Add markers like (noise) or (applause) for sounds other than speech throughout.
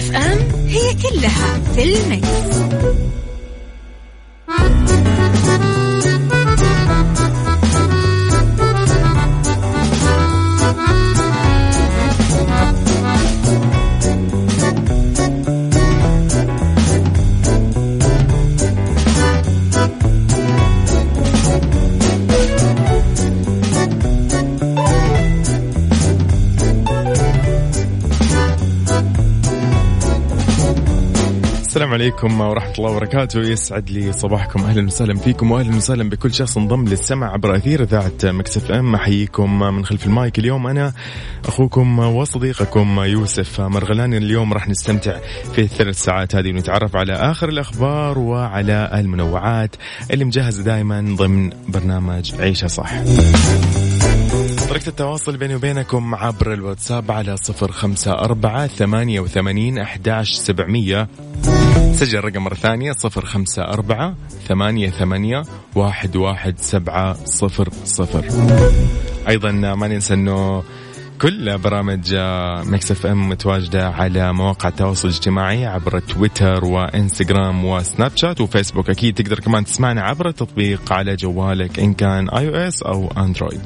مكتف أم هي كلها في المكس. عليكم ورحمة الله وبركاته. يسعد لي صباحكم. أهلا وسهلا فيكم وأهلا وسهلا بكل شخص انضم للسمع عبر أثير إذاعة مكسف أم. أحييكم من خلف المايك اليوم. أنا أخوكم وصديقكم يوسف مرغلاني اليوم راح نستمتع في الثلاث ساعات هذه ونتعرف على آخر الأخبار وعلى المنوعات اللي مجهزة دائما ضمن برنامج عيشة صح. طريقة التواصل بيني وبينكم عبر الواتساب على صفر خمسة أربعة ثمانية وثمانين أحداش سبعمية. سجل رقم مرة ثانية صفر خمسة أربعة ثمانية ثمانية واحد واحد سبعة صفر صفر أيضا ما ننسى أنه كل برامج Mix FM متواجدة على مواقع التواصل الاجتماعي عبر تويتر وإنستغرام وسناب شات وفيسبوك أكيد تقدر كمان تسمعنا عبر التطبيق على جوالك إن كان iOS أو Android.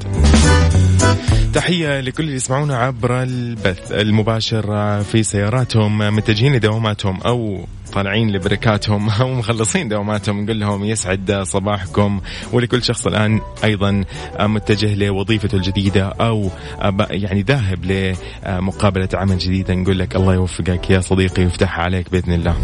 تحية لكل اللي يسمعونا عبر البث المباشر في سياراتهم متجهين لدواماتهم أو طالعين لبركاتهم (laughs) أو مخلصين دواماتهم. نقول لهم يسعد صباحكم. ولكل شخص الآن أيضا متجه لوظيفته الجديدة أو يعني ذاهب لمقابلة عمل جديدة. نقول لك الله يوفقك يا صديقي ويفتحها عليك بإذن الله.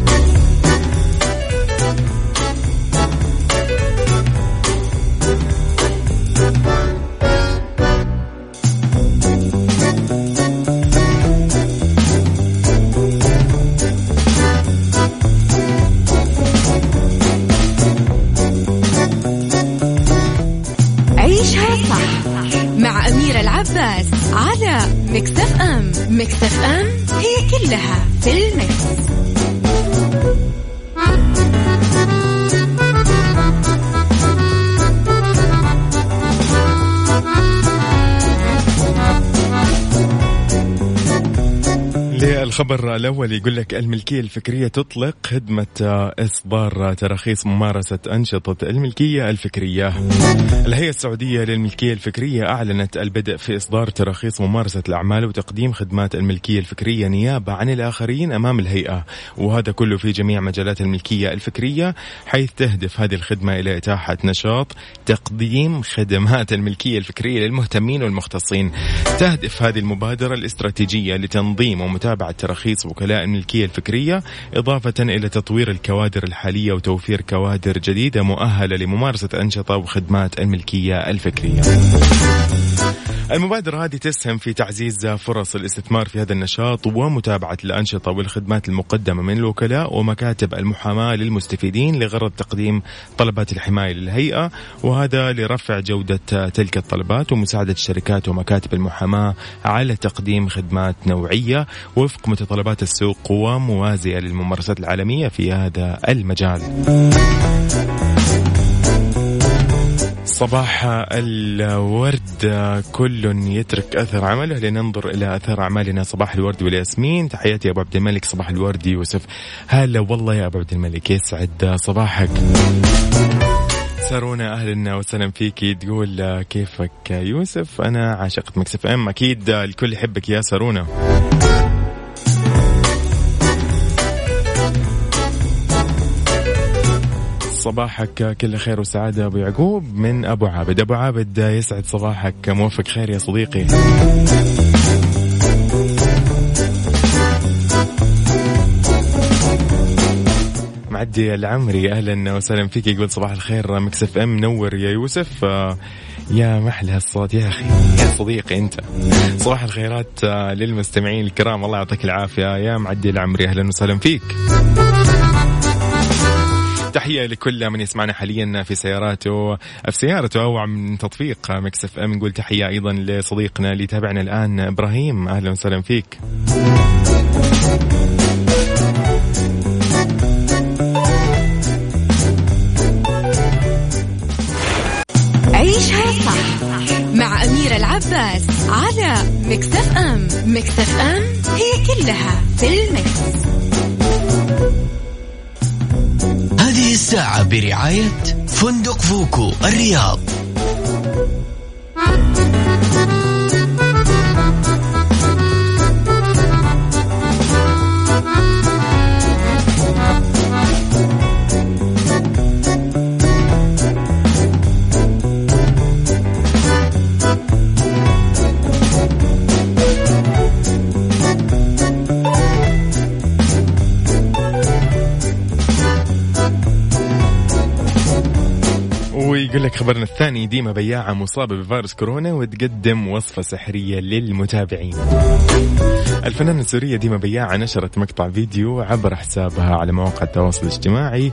للخبر الأول يقول لك الملكية الفكرية تطلق خدمة إصدار تراخيص ممارسة أنشطة الملكية الفكرية. الهيئة السعودية للملكية الفكرية أعلنت البدء في إصدار تراخيص ممارسة الأعمال وتقديم خدمات الملكية الفكرية نيابة عن الآخرين أمام الهيئة. وهذا كله في جميع مجالات الملكية الفكرية حيث تهدف هذه الخدمة إلى إتاحة نشاط تقديم خدمات الملكية الفكرية للمهتمين والمختصين. تهدف هذه المبادرة الاستراتيجية لتنظيم ومتابعة تراخيص وكلاء الملكية الفكرية إضافة إلى تطوير الكوادر الحالية وتوفير كوادر جديدة مؤهلة لممارسة أنشطة وخدمات الملكية الفكرية. المبادرة هذه تسهم في تعزيز فرص الاستثمار في هذا النشاط ومتابعة الأنشطة والخدمات المقدمة من الوكلاء ومكاتب المحاماة للمستفيدين لغرض تقديم طلبات الحماية للهيئة وهذا لرفع جودة تلك الطلبات ومساعدة الشركات ومكاتب المحاماة على تقديم خدمات نوعية وفق متطلبات السوق وموازية للممارسات العالمية في هذا المجال. صباح الورد. كل يترك أثر عمله لننظر إلى أثر أعمالنا. صباح الورد والياسمين. تحياتي يا أبو عبد الملك. صباح الورد يوسف. هلا والله يا أبو عبد الملك. يسعد صباحك. سارونا أهلا وسهلا فيك. تقول كيفك يوسف؟ أنا عاشقة مكسف إم. أكيد الكل يحبك يا سارونا صباحك كل خير وسعادة أبو يعقوب من أبو عابد. أبو عابد يسعد صباحك موفق خير يا صديقي. معدي العمري أهلا وسهلا فيك. يقول صباح الخير Mix FM منور يا يوسف. آه، يا محلى الصوت يا أخي. يا صديقي أنت. صباح الخيرات آه، للمستمعين الكرام. الله يعطيك العافية. يا معدي العمري أهلا وسهلا فيك. تحية لكل من يسمعنا حاليا في سياراته في سيارته أو من تطبيق Mix FM. نقول تحية أيضا لصديقنا اللي تابعنا الآن إبراهيم. أهلا وسهلا فيك. عيشها صح مع أميرة العباس على مكتف أم. مكتف أم هي كلها في المكس. الساعة برعاية فندق فوكو الرياض. ويقول لك خبرنا الثاني ديما بياعة مصابة بفيروس كورونا وتقدم وصفة سحرية للمتابعين. الفنانة السورية ديما بياعة نشرت مقطع فيديو عبر حسابها على مواقع التواصل الاجتماعي.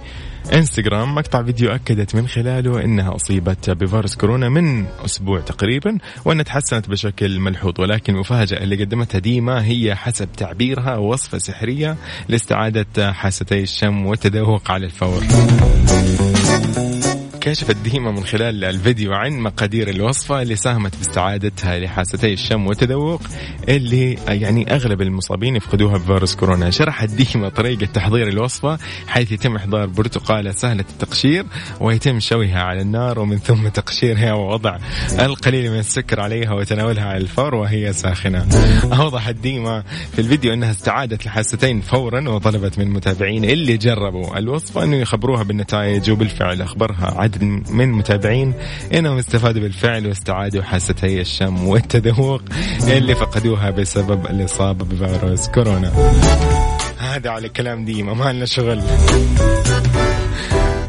إنستغرام مقطع فيديو أكدت من خلاله أنها أصيبت بفيروس كورونا من أسبوع تقريبا وأنها تحسنت بشكل ملحوظ ولكن المفاجأة اللي قدمتها ديما هي حسب تعبيرها وصفة سحرية لاستعادة حاستي الشم والتذوق على الفور. كشفت ديما من خلال الفيديو عن مقادير الوصفة اللي ساهمت باستعادتها لحاستي الشم والتذوق اللي يعني أغلب المصابين يفقدوها بفيروس كورونا. شرحت ديما طريقة تحضير الوصفة حيث يتم إحضار برتقالة سهلة التقشير ويتم شويها على النار ومن ثم تقشيرها ووضع القليل من السكر عليها وتناولها على الفور وهي ساخنة. أوضحت ديما في الفيديو أنها استعادت الحاستين فورا وطلبت من المتابعين اللي جربوا الوصفة أنه يخبروها بالنتائج وبالفعل أخبرها عدد من متابعين إنهم استفادوا بالفعل واستعادوا حاستي الشم والتذوق اللي فقدوها بسبب الإصابة بفيروس كورونا. هذا على كلام ديما ما لنا شغل.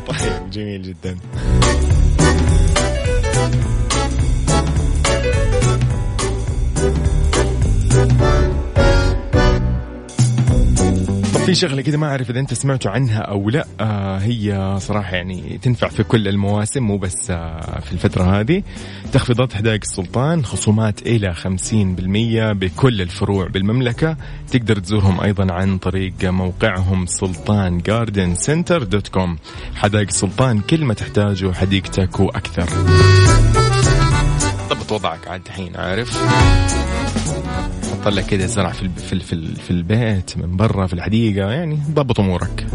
طيب جميل جدا. في شغلة كذا ما أعرف إذا أنت سمعتوا عنها أو لا. آه هي صراحة يعني تنفع في كل المواسم مو بس آه في الفترة هذه. تخفيضات حدائق السلطان خصومات إلى 50% بكل الفروع بالمملكة. تقدر تزورهم أيضا عن طريق موقعهم Sultan Garden Center dot com حدائق السلطان كل ما تحتاجه حديقتك وأكثر. ضبط وضعك عاد الحين عارف؟ لك كذا زرع في في في, في البيت من برا في الحديقة يعني ضبط أمورك.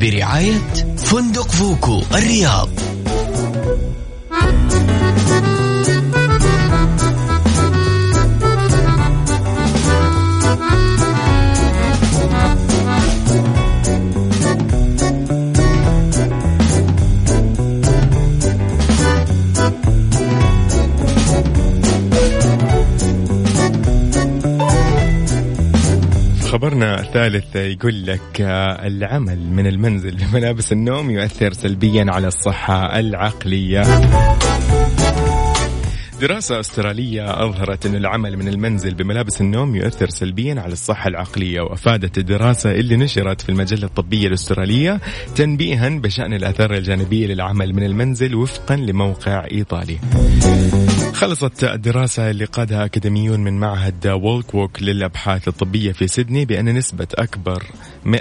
برعاية فندق فوكو الرياض. الثالث يقول لك آه، العمل من المنزل بملابس النوم يؤثر سلبيا على الصحة العقلية. دراسة أسترالية أظهرت أن العمل من المنزل بملابس النوم يؤثر سلبيا على الصحة العقلية وأفادت الدراسة اللي نشرت في المجلة الطبية الأسترالية تنبيها بشأن الآثار الجانبية للعمل من المنزل وفقا لموقع إيطالي. خلصت الدراسة اللي قادها أكاديميون من معهد وولك ووك للأبحاث الطبية في سيدني بأن نسبة أكبر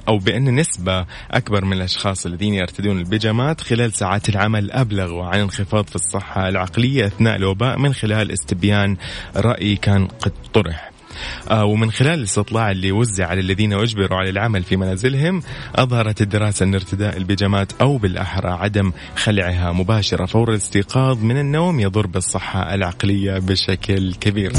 أو بأن نسبة أكبر من الأشخاص الذين يرتدون البيجامات خلال ساعات العمل أبلغوا عن انخفاض في الصحة العقلية أثناء الوباء من خلال استبيان رأي كان قد طرح. ومن خلال الاستطلاع اللي وزع على الذين أجبروا على العمل في منازلهم أظهرت الدراسة أن ارتداء البيجامات أو بالأحرى عدم خلعها مباشرة فور الاستيقاظ من النوم يضر بالصحة العقلية بشكل كبير.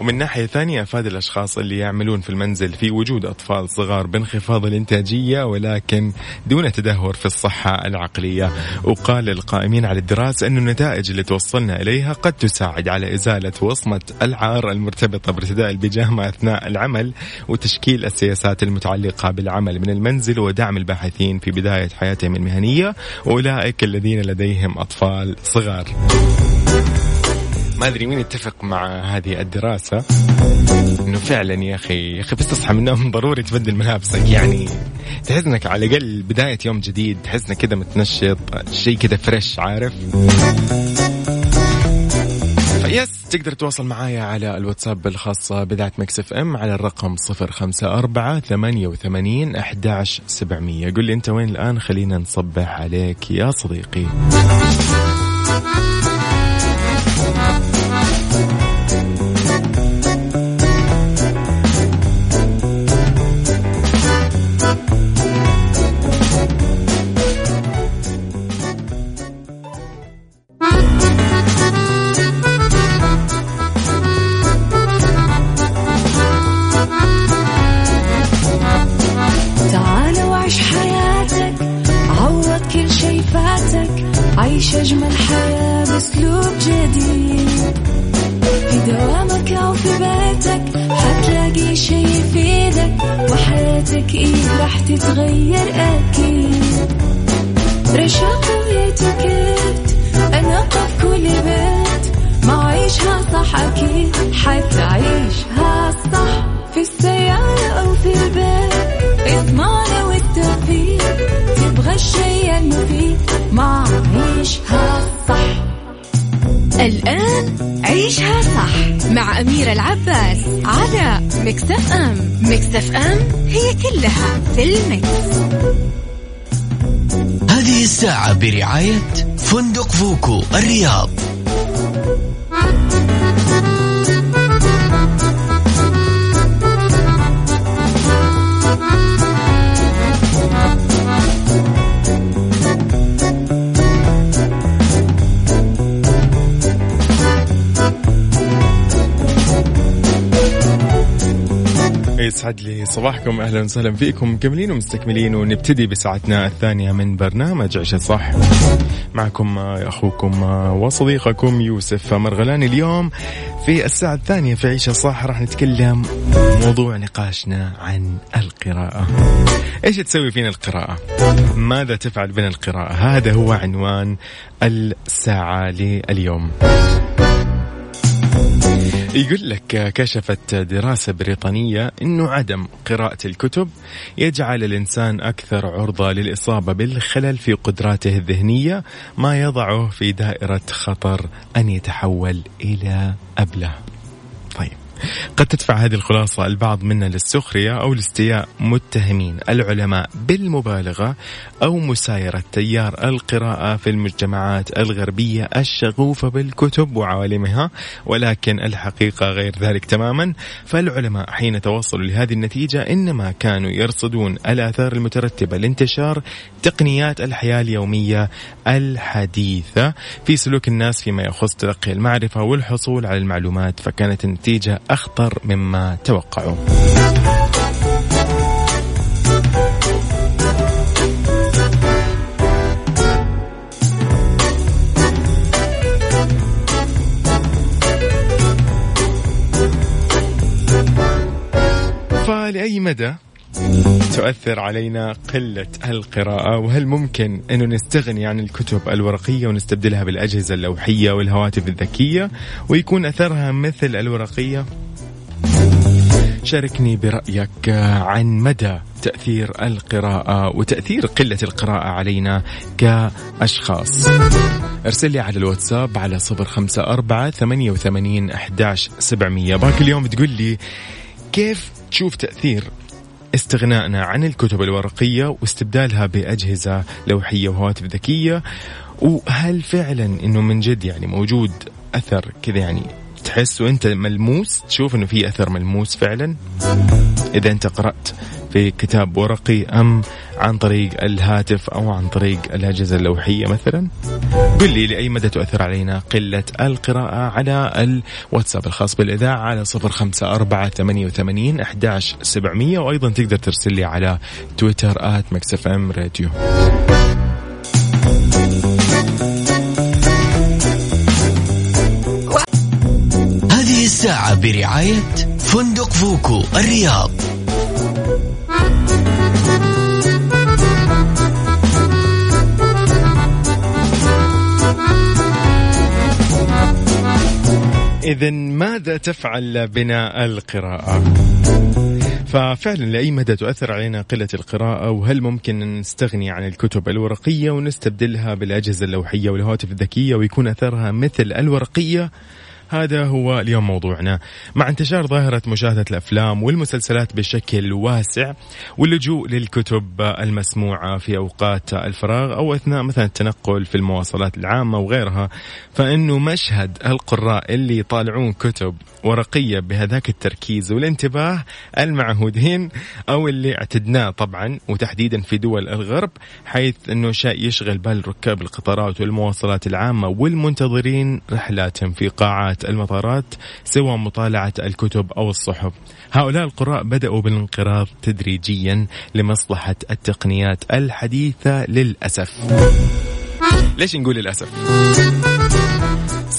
ومن ناحية ثانية أفاد الأشخاص اللي يعملون في المنزل في وجود أطفال صغار بانخفاض الإنتاجية ولكن دون تدهور في الصحة العقلية. وقال القائمين على الدراسة أن النتائج اللي توصلنا إليها قد تساعد على إزالة وصمة العار المرتبطة بارتداء البيجامة أثناء العمل وتشكيل السياسات المتعلقة بالعمل من المنزل ودعم الباحثين في بداية حياتهم المهنية. وأولئك الذين لديهم أطفال صغار. ما أدري مين يتفق مع هذه الدراسة. إنه فعلا يا أخي يا أخي بس تصحى من النوم ضروري تبدل ملابسك. يعني تحس إنك على الأقل بداية يوم جديد تحس إنك كذا متنشط شيء كذا fresh عارف؟ yes تقدر تواصل معايا على الواتساب الخاص بذات Mix FM على الرقم صفر خمسة أربعة ثمانية وثمانين أحداش سبعمية. قل لي أنت وين الآن؟ خلينا نصبح عليك يا صديقي. رشاق ويتوكيت أنا في كل بيت. ما عيشها صح أكيد حتعيشها صح. في السيارة أو في البيت إضمعنا والتوفيق. تبغى الشيء المفيد ما عيشها صح. الآن عيشها صح مع أميرة العباس على ميكس أف أم. ميكس أف أم هي كلها في الميكس. برعاية فندق فوكو الرياض. يسعد لي صباحكم. أهلا وسهلا فيكم. مكملين ومستكملين ونبتدي بساعتنا الثانية من برنامج عشاء صح معكم أخوكم وصديقكم يوسف مرغلاني. اليوم في الساعة الثانية في عيشه صح راح نتكلم موضوع نقاشنا عن القراءة. إيش تسوي فينا القراءة؟ ماذا تفعل بنا القراءة؟ هذا هو عنوان الساعة لليوم. يقول لك كشفت دراسة بريطانية أنه عدم قراءة الكتب يجعل الإنسان أكثر عرضة للإصابة بالخلل في قدراته الذهنية ما يضعه في دائرة خطر أن يتحول إلى أبلة. قد تدفع هذه الخلاصة البعض منا للسخرية أو لاستياء متهمين العلماء بالمبالغة أو مسايرة تيار القراءة في المجتمعات الغربية الشغوفة بالكتب وعوالمها ولكن الحقيقة غير ذلك تماما. فالعلماء حين توصلوا لهذه النتيجة إنما كانوا يرصدون الآثار المترتبة لانتشار تقنيات الحياة اليومية الحديثة في سلوك الناس فيما يخص تلقي المعرفة والحصول على المعلومات فكانت النتيجة أخطر مما توقعوا فلأي مدى تؤثر علينا قلة القراءة وهل ممكن أنه نستغني عن الكتب الورقية ونستبدلها بالأجهزة اللوحية والهواتف الذكية ويكون أثرها مثل الورقية؟ شاركني برأيك عن مدى تأثير القراءة وتأثير قلة القراءة علينا كأشخاص. أرسل لي على الواتساب على صفر خمسة أربعة ثمانية وثمانين أحداش سبعمية. باقي اليوم تقول لي كيف تشوف تأثير استغنائنا عن الكتب الورقية واستبدالها بأجهزة لوحية وهواتف ذكية. وهل فعلا إنه من جد يعني موجود أثر كذا يعني تحس وأنت ملموس؟ تشوف إنه في أثر ملموس فعلا؟ إذا أنت قرأت في كتاب ورقي أم عن طريق الهاتف أو عن طريق الأجهزة اللوحية مثلا؟ قل لي لاي مدى تؤثر علينا قلة القراءة على الواتساب الخاص بالإذاعة على صفر خمسة أربعة ثمانية وثمانين إحداش سبعمئه وأيضا تقدر ترسل لي على تويتر at Mix FM Radio. هذه الساعة برعاية فندق فوكو الرياض. إذا ماذا تفعل بنا القراءة؟ ففعلا لأي مدى تؤثر علينا قلة القراءة وهل ممكن نستغني عن الكتب الورقية ونستبدلها بالأجهزة اللوحية والهواتف الذكية ويكون أثرها مثل الورقية هذا هو اليوم موضوعنا. مع انتشار ظاهرة مشاهدة الأفلام والمسلسلات بشكل واسع واللجوء للكتب المسموعة في أوقات الفراغ أو أثناء مثلا التنقل في المواصلات العامة وغيرها فإنه مشهد القراء اللي يطالعون كتب ورقية بهذاك التركيز والانتباه المعهودين أو اللي اعتدناه طبعا وتحديدا في دول الغرب حيث أنه شيء يشغل بال ركاب القطارات والمواصلات العامة والمنتظرين رحلاتهم في قاعات المطارات سوى مطالعة الكتب أو الصحف هؤلاء القراء بدأوا بالانقراض تدريجيا لمصلحة التقنيات الحديثة للأسف ليش نقول للأسف؟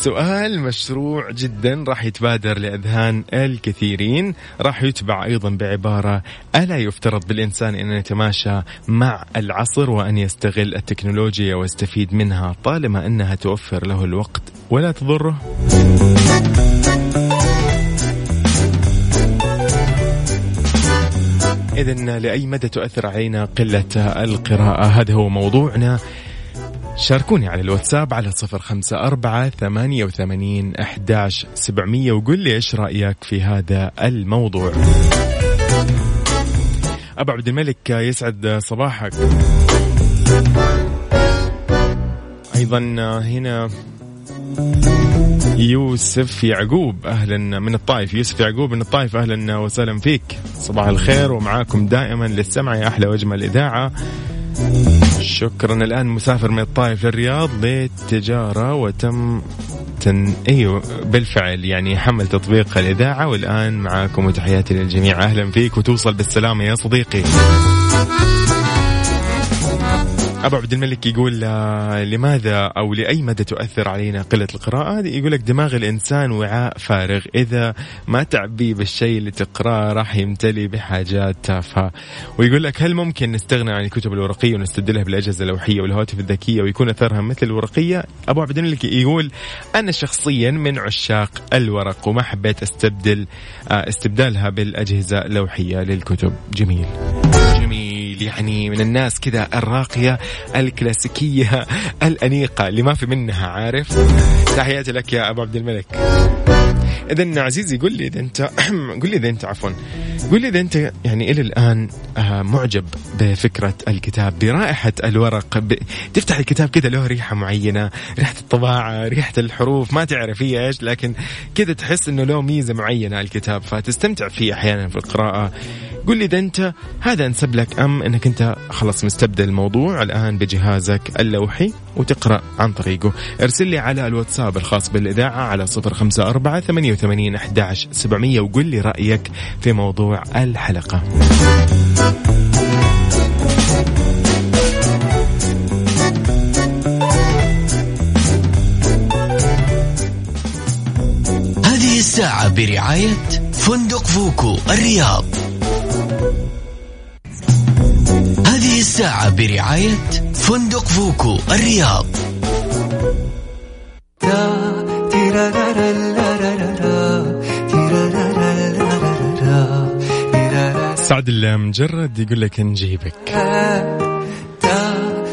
سؤال مشروع جدا راح يتبادر لأذهان الكثيرين. راح يتبع أيضا بعبارة ألا يفترض بالإنسان أن يتماشى مع العصر وأن يستغل التكنولوجيا ويستفيد منها طالما أنها توفر له الوقت ولا تضره؟ إذا لأي مدى تؤثر علينا قلة القراءة؟ هذا هو موضوعنا. شاركوني على الواتساب على صفر خمسة أربعة ثمانية وثمانين أحداش سبعمية وقل لي إيش رأيك في هذا الموضوع. أبو عبد الملك يسعد صباحك. أيضا هنا يوسف يعقوب أهلا من الطائف. يوسف يعقوب من الطائف أهلا وسهلا فيك. صباح الخير ومعاكم دائما للسمع يا أحلى واجمل اذاعه شكرا. الآن مسافر من الطائف للرياض للتجارة وتم تن... أيوه بالفعل يعني حمل تطبيق الإذاعة والآن معاكم وتحياتي للجميع. أهلا فيك وتوصل بالسلامة يا صديقي. أبو عبد الملك يقول آه، لماذا أو لأي مدى تؤثر علينا قلة القراءة؟ يقول لك دماغ الإنسان وعاء فارغ. إذا ما تعبيه بالشيء اللي تقراه راح يمتلي بحاجات تافهة. ويقول لك هل ممكن نستغنى عن الكتب الورقية ونستبدلها بالأجهزة اللوحيه والهواتف الذكية ويكون أثرها مثل الورقية؟ أبو عبد الملك يقول أنا شخصيا من عشاق الورق وما حبيت أستبدل آه، استبدالها بالأجهزة اللوحيه للكتب. جميل. جميل. يعني من الناس كذا الراقية الكلاسيكية الأنيقة اللي ما في منها عارف؟ تحياتي لك يا أبو عبد الملك. اذا عزيزي قل لي إذا انت (clears throat) قل لي إذا أنت عفوا. قل إذا أنت يعني إلى الآن آه، معجب بفكرة الكتاب برائحة الورق ب... تفتح الكتاب كذا له ريحة معينة ريحة الطباعة ريحة الحروف ما تعرف هي إيش لكن كذا تحس إنه له ميزة معينة الكتاب فتستمتع فيه أحيانا في القراءة. قل لي إذا أنت هذا أنسب لك أم إنك أنت خلاص مستبدل الموضوع الآن بجهازك اللوحي وتقرأ عن طريقه؟ ارسل لي على الواتساب الخاص بالإذاعة على صفر خمسة أربعة ثمانية وثمانين احداش سبعمئه وقل لي رأيك في موضوع الحلقة. هذه الساعة برعاية فندق فوكو الرياض. هذه الساعة برعاية فندق فوكو الرياض. سعد المجرد يقول لك نجيبك.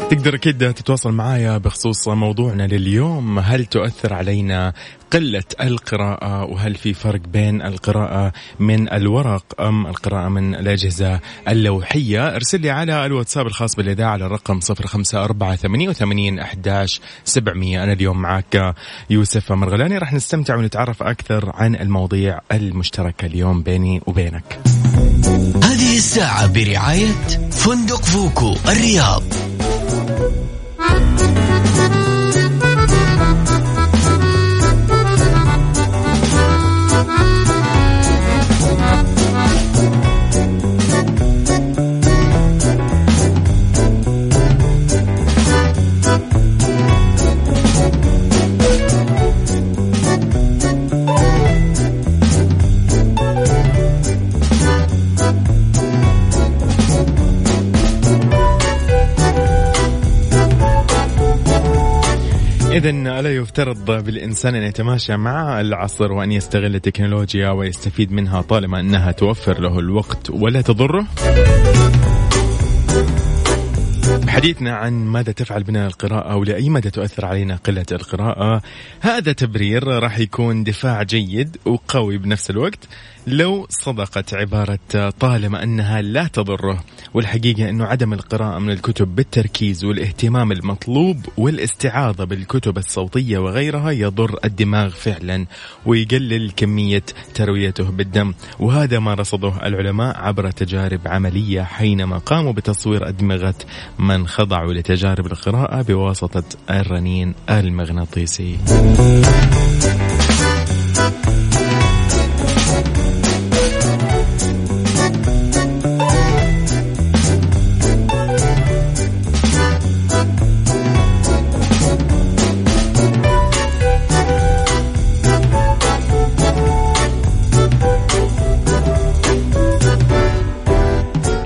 تقدر أكيد تتواصل معايا بخصوص موضوعنا لليوم. هل تؤثر علينا قلة القراءة؟ وهل في فرق بين القراءة من الورق أم القراءة من الأجهزة اللوحية؟ ارسل لي على الواتساب الخاص بالإذاعة على الرقم صفر خمسة أربعة ثمانية وثمانين أحداش سبعمية. أنا اليوم معك يوسف مرغلاني. راح نستمتع ونتعرف أكثر عن المواضيع المشتركة اليوم بيني وبينك. هذه الساعة برعاية فندق فوكو الرياض. إذا ألا يفترض بالإنسان أن يتماشى مع العصر وأن يستغل التكنولوجيا ويستفيد منها طالما أنها توفر له الوقت ولا تضره؟ حديثنا عن ماذا تفعل بنا القراءة ولأي مدى تؤثر علينا قلة القراءة هذا تبرير راح يكون دفاع جيد وقوي بنفس الوقت لو صدقت عبارة طالما أنها لا تضره والحقيقة أنه عدم القراءة من الكتب بالتركيز والاهتمام المطلوب والاستعاضة بالكتب الصوتية وغيرها يضر الدماغ فعلا ويقلل كمية ترويته بالدم. وهذا ما رصده العلماء عبر تجارب عملية حينما قاموا بتصوير أدمغة من خضعوا لتجارب القراءة بواسطة الرنين المغناطيسي.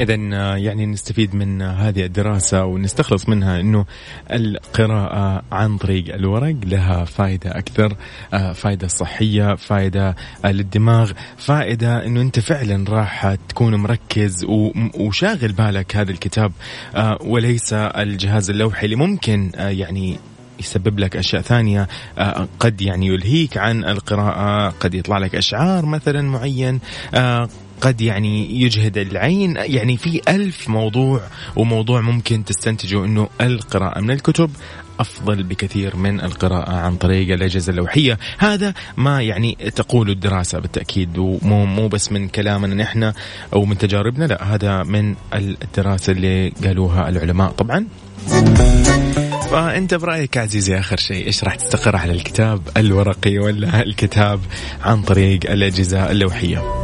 إذا يعني نستفيد من هذه الدراسة ونستخلص منها أنه القراءة عن طريق الورق لها فائدة أكثر آه، فائدة صحية فائدة للدماغ فائدة أنه أنت فعلا راح تكون مركز وشاغل بالك هذا الكتاب آه، وليس الجهاز اللوحي اللي ممكن آه، يعني يسبب لك أشياء ثانية قد يعني يلهيك عن القراءة قد يطلع لك أشعار مثلا معين قد يعني يجهد العين. يعني في ألف موضوع وموضوع ممكن تستنتجوا أنه القراءة من الكتب أفضل بكثير من القراءة عن طريق الأجهزة اللوحية. هذا ما يعني تقول الدراسة بالتأكيد ومو مو بس من كلامنا نحن أو من تجاربنا لا هذا من الدراسة اللي قالوها العلماء طبعا. فأنت برأيك عزيزي آخر شيء إيش راح تستقر على الكتاب الورقي ولا الكتاب عن طريق الأجهزة اللوحية؟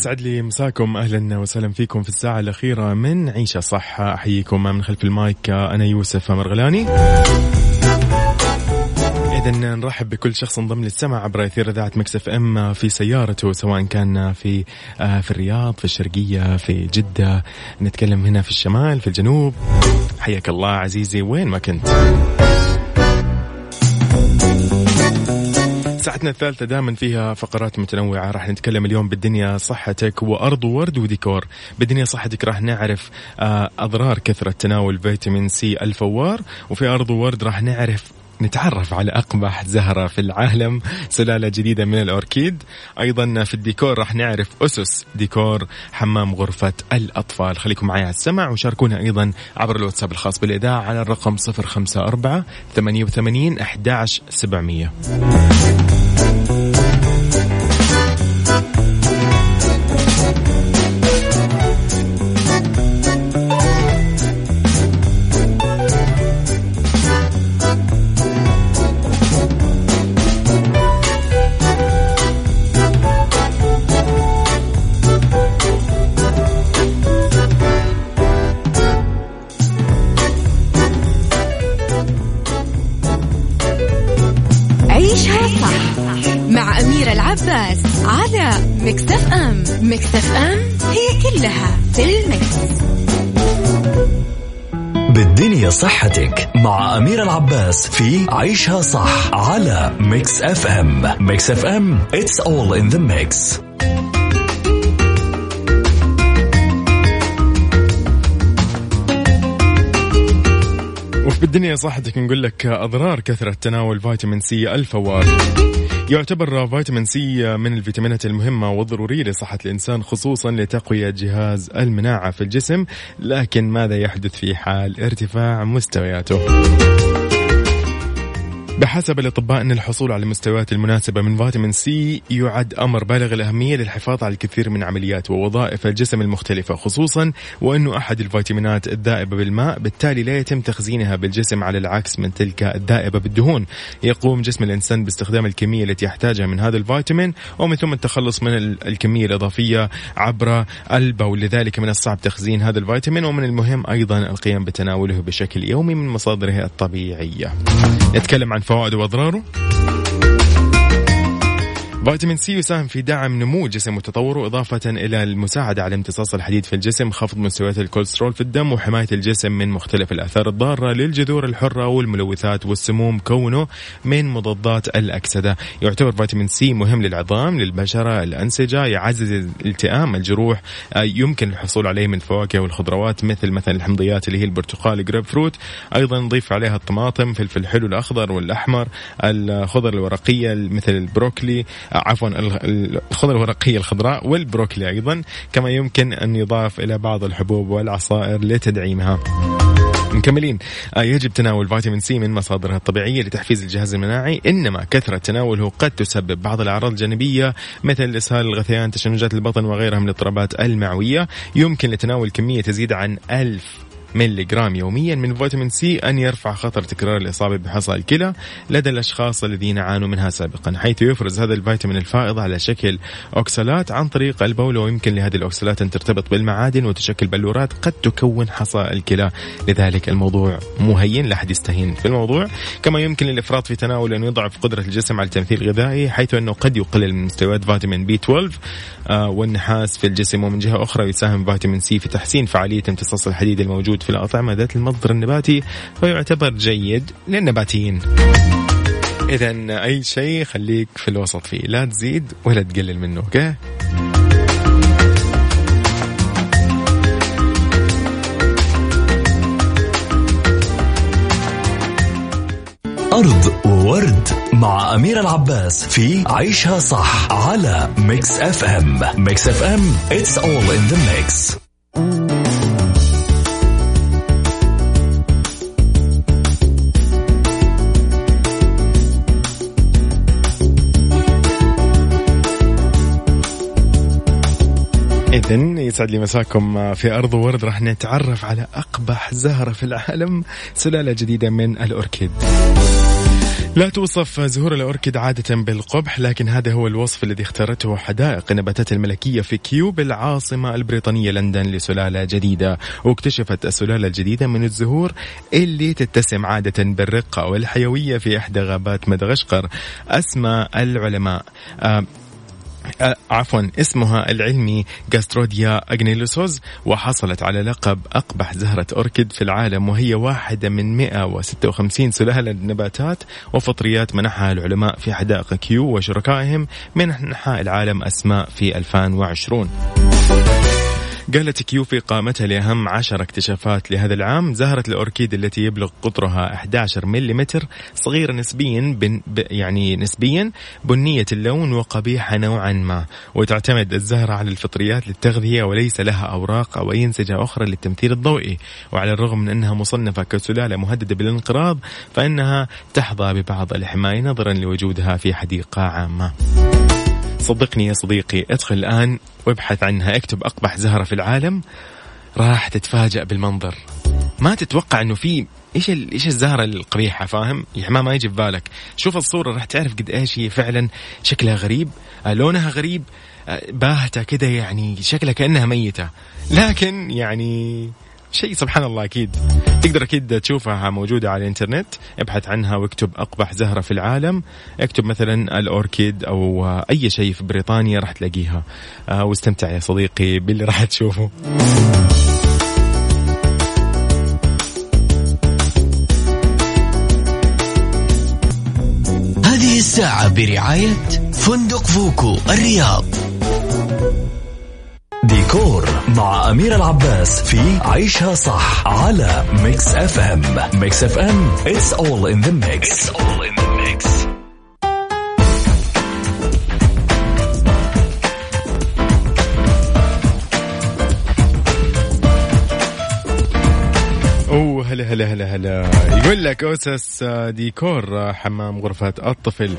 يسعد لي مساكم. أهلا وسهلا فيكم في الساعة الأخيرة من عيشة صح أحييكم من خلف المايك. أنا يوسف مرغلاني. إذا نرحب بكل شخص انضم للسمع عبر أثير إذاعة مكسف أم في سيارته سواء كان في آه، في الرياض في الشرقية في جدة. نتكلم هنا في الشمال في الجنوب. حياك الله عزيزي وين ما كنت. ساعتنا الثالثة دائما فيها فقرات متنوعة. راح نتكلم اليوم بالدنيا صحتك وأرض ورد وديكور. بالدنيا صحتك راح نعرف آه، أضرار كثرة تناول فيتامين سي الفوار وفي أرض ورد راح نعرف نتعرف على أقبح زهرة في العالم سلالة جديدة من الأوركيد. أيضا في الديكور راح نعرف أسس ديكور حمام غرفة الأطفال. خليكم معي على السمع وشاركونا أيضا عبر الواتساب الخاص بالإذاعة على الرقم 054 88 11700 أم Mix FM it's all in the mix. بالدنيا صحتك مع أمير العباس في عيشها صح على Mix FM Mix FM it's all in the mix بالدنيا صحتك نقول لك أضرار كثرة تناول فيتامين سي الفوار. يعتبر فيتامين سي من الفيتامينات المهمة والضرورية لصحة الإنسان خصوصا لتقوية جهاز المناعة في الجسم لكن ماذا يحدث في حال ارتفاع مستوياته؟ بحسب الأطباء أن الحصول على المستويات المناسبة من فيتامين سي يعد أمر بالغ الأهمية للحفاظ على الكثير من عمليات ووظائف الجسم المختلفة خصوصا وأنه أحد الفيتامينات الذائبة بالماء بالتالي لا يتم تخزينها بالجسم على العكس من تلك الذائبة بالدهون. يقوم جسم الإنسان باستخدام الكمية التي يحتاجها من هذا الفيتامين ومن ثم التخلص من ال- الكمية الإضافية عبر البول لذلك من الصعب تخزين هذا الفيتامين. ومن المهم أيضا القيام بتناوله بشكل يومي من مصادره الطبيعية. نتكلم عن فوائده وأضراره. فيتامين سي يساهم في دعم نمو الجسم وتطوره إضافة إلى المساعدة على امتصاص الحديد في الجسم خفض مستويات الكوليسترول في الدم وحماية الجسم من مختلف الآثار الضارة للجذور الحرة والملوثات والسموم كونه من مضادات الأكسدة. يعتبر فيتامين سي مهم للعظام للبشرة الأنسجة يعزز الالتئام الجروح آه، يمكن الحصول عليه من الفواكه والخضروات مثل مثلا الحمضيات اللي هي البرتقال جريب فروت. أيضا نضيف عليها الطماطم فلفل حلو الأخضر والأحمر الخضر الورقية مثل البروكلي عفوا الخضر الورقية الخضراء والبروكلي أيضا كما يمكن أن يضاف إلى بعض الحبوب والعصائر لتدعيمها. مكملين. آه يجب تناول فيتامين سي من مصادرها الطبيعية لتحفيز الجهاز المناعي إنما كثرة تناوله قد تسبب بعض الأعراض الجانبية مثل الإسهال الغثيان تشنجات البطن وغيرها من الاضطرابات المعوية. يمكن لتناول كمية تزيد عن ألف ملي جرام يوميا من فيتامين سي أن يرفع خطر تكرار الإصابة بحصى الكلى لدى الأشخاص الذين عانوا منها سابقا حيث يفرز هذا الفيتامين الفائض على شكل أوكسالات عن طريق البول ويمكن لهذه الأوكسالات أن ترتبط بالمعادن وتشكل بلورات قد تكون حصى الكلى. لذلك الموضوع مو هين لا أحد يستهين في الموضوع. كما يمكن للإفراط في تناول أن يضعف قدرة الجسم على التمثيل الغذائي حيث أنه قد يقلل من مستويات فيتامين بي 12 آه والنحاس في الجسم ومن جهة أخرى يساهم فيتامين سي في تحسين فعالية امتصاص الحديد الموجود في الأطعمة ذات المصدر النباتي فيعتبر جيد للنباتيين. إذا أي شيء خليك في الوسط فيه. لا تزيد ولا تقلل منه okay؟ أرض ورد مع أمير العباس في عيشها صح على Mix FM Mix FM it's all in the mix. يسعد لي مساكم في أرض ورد. راح نتعرف على أقبح زهرة في العالم سلالة جديدة من الأوركيد. لا توصف زهور الأوركيد عادة بالقبح لكن هذا هو الوصف الذي اختارته حدائق النباتات الملكية في كيو بالعاصمة البريطانية لندن لسلالة جديدة. واكتشفت السلالة الجديدة من الزهور اللي تتسم عادة بالرقة والحيوية في إحدى غابات مدغشقر. أسمى العلماء. آه آه، عفوا اسمها العلمي جاستروديا أجنيلوسوز وحصلت على لقب أقبح زهرة أوركيد في العالم وهي واحدة من 156 سلالة نباتات وفطريات منحها العلماء في حدائق كيو وشركائهم من أنحاء العالم أسماء في 2020 قالت كيو في قائمتها لأهم عشر اكتشافات لهذا العام زهرة الأوركيد التي يبلغ قطرها 11 ملم صغيرة نسبيا بن يعني نسبيا بنية اللون وقبيحة نوعا ما. وتعتمد الزهرة على الفطريات للتغذية وليس لها أوراق أو أي أنسجة أخرى للتمثيل الضوئي. وعلى الرغم من أنها مصنفة كسلالة مهددة بالانقراض فإنها تحظى ببعض الحماية نظرا لوجودها في حديقة عامة. صدقني يا صديقي ادخل الآن وابحث عنها اكتب أقبح زهرة في العالم راح تتفاجأ بالمنظر. ما تتوقع إنه في إيش إيش الزهرة القبيحة فاهم؟ يعني ما ما يجي في بالك، شوف الصورة راح تعرف قد إيش هي فعلا شكلها غريب، آه، لونها غريب، آه، باهتة كده يعني شكلها كأنها ميتة، لكن يعني شيء سبحان الله أكيد. تقدر أكيد تشوفها موجودة على الإنترنت. ابحث عنها واكتب أقبح زهرة في العالم. اكتب مثلا الأوركيد أو أي شيء في بريطانيا راح تلاقيها. آه، واستمتع يا صديقي باللي راح تشوفه. هذه الساعة برعاية فندق فوكو الرياض. ديكور مع أمير العباس في عيشها صح على Mix FM Mix FM it's all in the mix, it's all in the mix. اوه هلا هلا هلا هلا. يقول لك اسس ديكور حمام غرفة الطفل.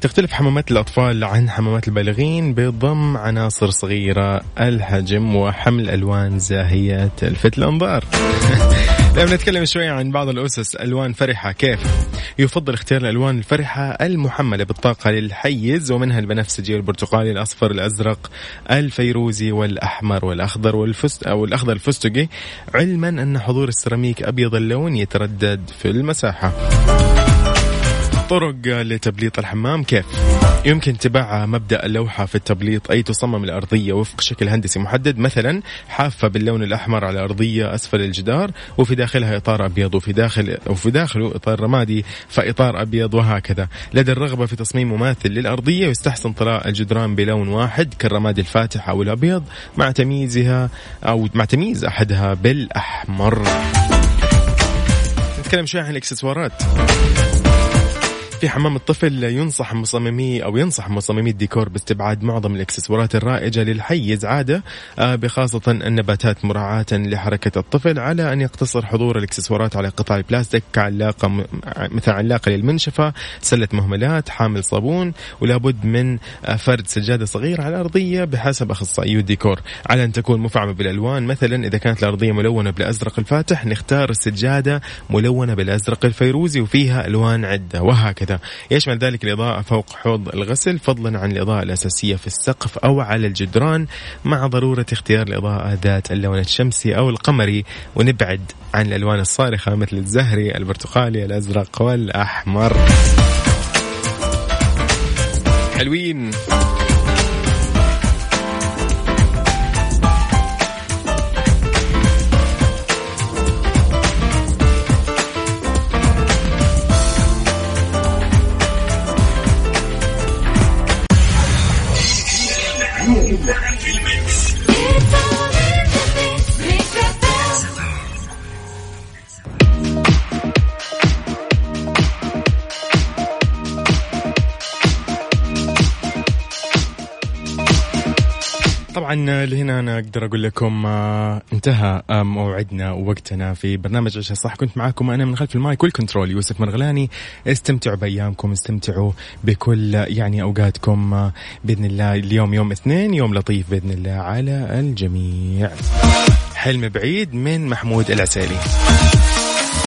تختلف حمامات الأطفال عن حمامات البالغين بضم عناصر صغيرة الحجم وحمل ألوان زاهية تلفت الأنظار. (laughs) لما نتكلم شوي عن بعض الأسس ألوان فرحة كيف؟ يفضل اختيار الألوان الفرحة المحملة بالطاقة للحيز ومنها البنفسجي والبرتقالي الأصفر الأزرق الفيروزي والأحمر والأخضر والفست أو الأخضر الفستقي علما أن حضور السيراميك أبيض اللون يتردد في المساحة. طرق لتبليط الحمام. كيف؟ يمكن اتباع مبدأ اللوحة في التبليط أي تصمم الارضيه وفق شكل هندسي محدد. مثلا حافة باللون الأحمر على أرضية أسفل الجدار وفي داخلها إطار أبيض وفي داخل وفي داخله إطار رمادي فإطار أبيض وهكذا. لدى الرغبة في تصميم مماثل للأرضية يستحسن طلاء الجدران بلون واحد كالرمادي الفاتح أو الأبيض مع تمييزها أو مع تمييز أحدها بالأحمر. نتكلم شوي عن الإكسسوارات. في حمام الطفل ينصح مصممي أو ينصح مصممي الديكور باستبعاد معظم الإكسسوارات الرائجة للحيز عاده آه، بخاصة النباتات مراعاة لحركة الطفل على أن يقتصر حضور الإكسسوارات على قطع البلاستيك كعلاقه مثل علاقة للمنشفة سلة مهملات حامل صابون ولابد من آه، فرد سجادة صغيره على الارضيه بحسب أخصائيو الديكور. على أن تكون مفعمة بالألوان مثلا إذا كانت الأرضية ملونة بالأزرق الفاتح نختار السجاده ملونة بالأزرق الفيروزي وفيها ألوان عدة وهكذا. يشمل ذلك الإضاءة فوق حوض الغسل فضلا عن الإضاءة الأساسية في السقف أو على الجدران مع ضرورة اختيار الإضاءة ذات اللون الشمسي أو القمري. ونبعد عن الألوان الصارخة مثل الزهري البرتقالي الأزرق والأحمر. حلوين. لهنا أنا أقدر أقول لكم آه انتهى آه موعدنا ووقتنا في برنامج عشاء صح. كنت معاكم أنا من خلف المايك والكنترول يوسف مرغلاني. استمتعوا بأيامكم استمتعوا بكل يعني أوقاتكم آه بإذن الله. اليوم يوم اثنين يوم لطيف بإذن الله على الجميع. حلم بعيد من محمود العسيلي.